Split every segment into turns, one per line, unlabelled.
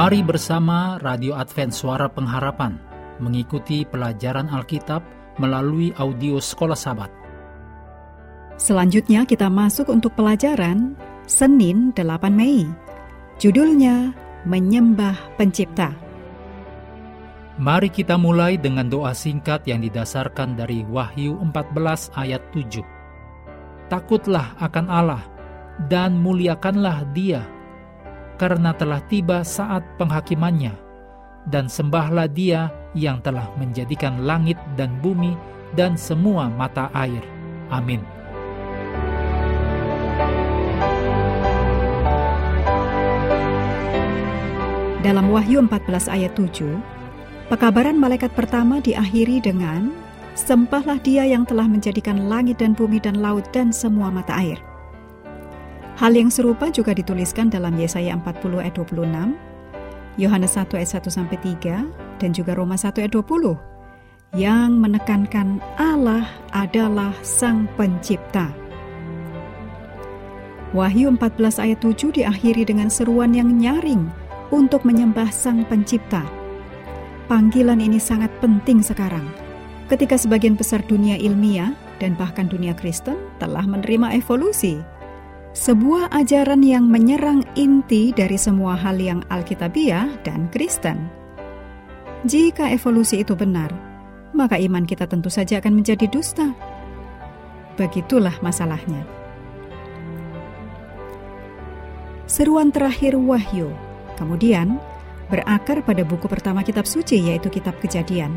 Mari bersama Radio Advent Suara Pengharapan mengikuti pelajaran Alkitab melalui audio Sekolah Sabat.
Selanjutnya kita masuk untuk pelajaran Senin 8 Mei. Judulnya Menyembah Pencipta.
Mari kita mulai dengan doa singkat yang didasarkan dari Wahyu 14 ayat 7. Takutlah akan Allah dan muliakanlah Dia karena telah tiba saat penghakimannya, dan sembahlah dia yang telah menjadikan langit dan bumi dan semua mata air. Amin.
Dalam Wahyu 14 ayat 7, pekabaran malaikat pertama diakhiri dengan Sembahlah dia yang telah menjadikan langit dan bumi dan laut dan semua mata air. Hal yang serupa juga dituliskan dalam Yesaya 40 ayat 26, Yohanes 1 ayat 1 sampai 3 dan juga Roma 1 ayat 20 yang menekankan Allah adalah Sang Pencipta. Wahyu 14 ayat 7 diakhiri dengan seruan yang nyaring untuk menyembah Sang Pencipta. Panggilan ini sangat penting sekarang, ketika sebagian besar dunia ilmiah dan bahkan dunia Kristen telah menerima evolusi sebuah ajaran yang menyerang inti dari semua hal yang Alkitabiah dan Kristen. Jika evolusi itu benar, maka iman kita tentu saja akan menjadi dusta. Begitulah masalahnya. Seruan terakhir Wahyu, kemudian berakar pada buku pertama kitab suci yaitu kitab Kejadian.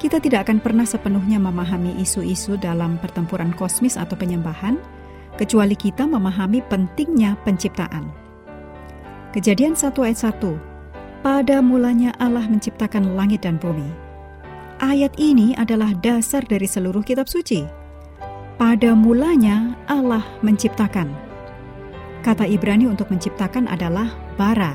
Kita tidak akan pernah sepenuhnya memahami isu-isu dalam pertempuran kosmis atau penyembahan, kecuali kita memahami pentingnya penciptaan. Kejadian 1 ayat 1 Pada mulanya Allah menciptakan langit dan bumi. Ayat ini adalah dasar dari seluruh kitab suci. Pada mulanya Allah menciptakan. Kata Ibrani untuk menciptakan adalah bara,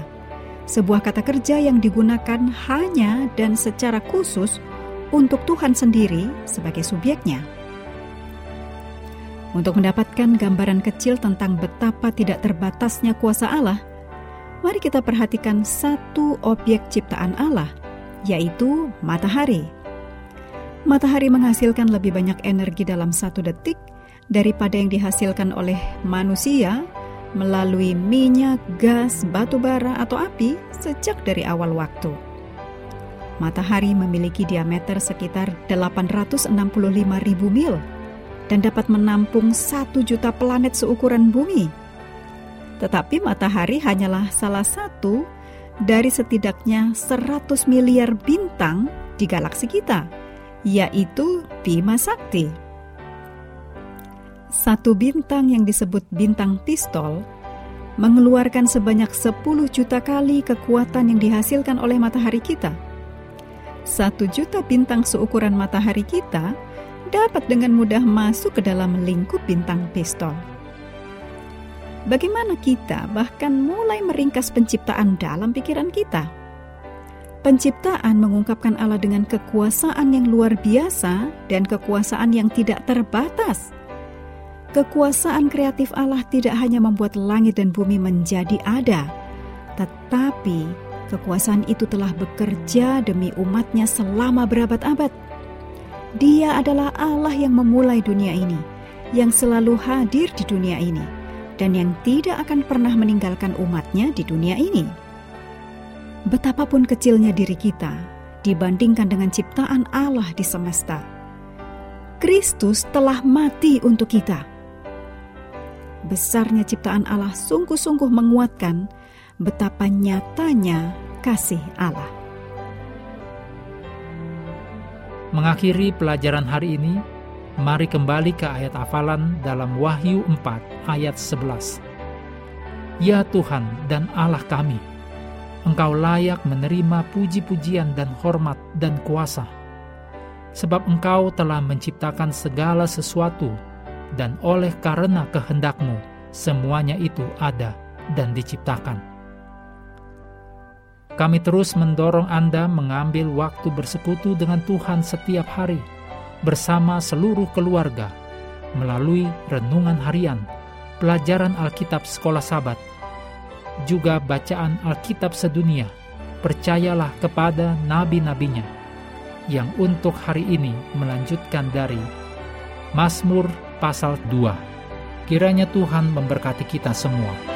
sebuah kata kerja yang digunakan hanya dan secara khusus untuk Tuhan sendiri sebagai subjeknya. Untuk mendapatkan gambaran kecil tentang betapa tidak terbatasnya kuasa Allah, mari kita perhatikan satu objek ciptaan Allah, yaitu matahari. Matahari menghasilkan lebih banyak energi dalam satu detik daripada yang dihasilkan oleh manusia melalui minyak, gas, batu bara, atau api sejak dari awal waktu. Matahari memiliki diameter sekitar 865 ribu mil dan dapat menampung satu juta planet seukuran bumi. Tetapi matahari hanyalah salah satu dari setidaknya 100 miliar bintang di galaksi kita, yaitu Bima Sakti. Satu bintang yang disebut bintang pistol mengeluarkan sebanyak 10 juta kali kekuatan yang dihasilkan oleh matahari kita. Satu juta bintang seukuran matahari kita dapat dengan mudah masuk ke dalam lingkup bintang pistol. Bagaimana kita bahkan mulai meringkas penciptaan dalam pikiran kita? Penciptaan mengungkapkan Allah dengan kekuasaan yang luar biasa dan kekuasaan yang tidak terbatas. Kekuasaan kreatif Allah tidak hanya membuat langit dan bumi menjadi ada, tetapi kekuasaan itu telah bekerja demi umatnya selama berabad-abad dia adalah Allah yang memulai dunia ini, yang selalu hadir di dunia ini, dan yang tidak akan pernah meninggalkan umatnya di dunia ini. Betapapun kecilnya diri kita dibandingkan dengan ciptaan Allah di semesta, Kristus telah mati untuk kita. Besarnya ciptaan Allah sungguh-sungguh menguatkan betapa nyatanya kasih Allah.
Mengakhiri pelajaran hari ini, mari kembali ke ayat hafalan dalam Wahyu 4 ayat 11. Ya Tuhan dan Allah kami, Engkau layak menerima puji-pujian dan hormat dan kuasa, sebab Engkau telah menciptakan segala sesuatu, dan oleh karena kehendakmu, semuanya itu ada dan diciptakan. Kami terus mendorong Anda mengambil waktu bersekutu dengan Tuhan setiap hari bersama seluruh keluarga melalui renungan harian, pelajaran Alkitab sekolah sabat, juga bacaan Alkitab sedunia, percayalah kepada nabi-nabinya yang untuk hari ini melanjutkan dari Mazmur pasal 2. Kiranya Tuhan memberkati kita semua.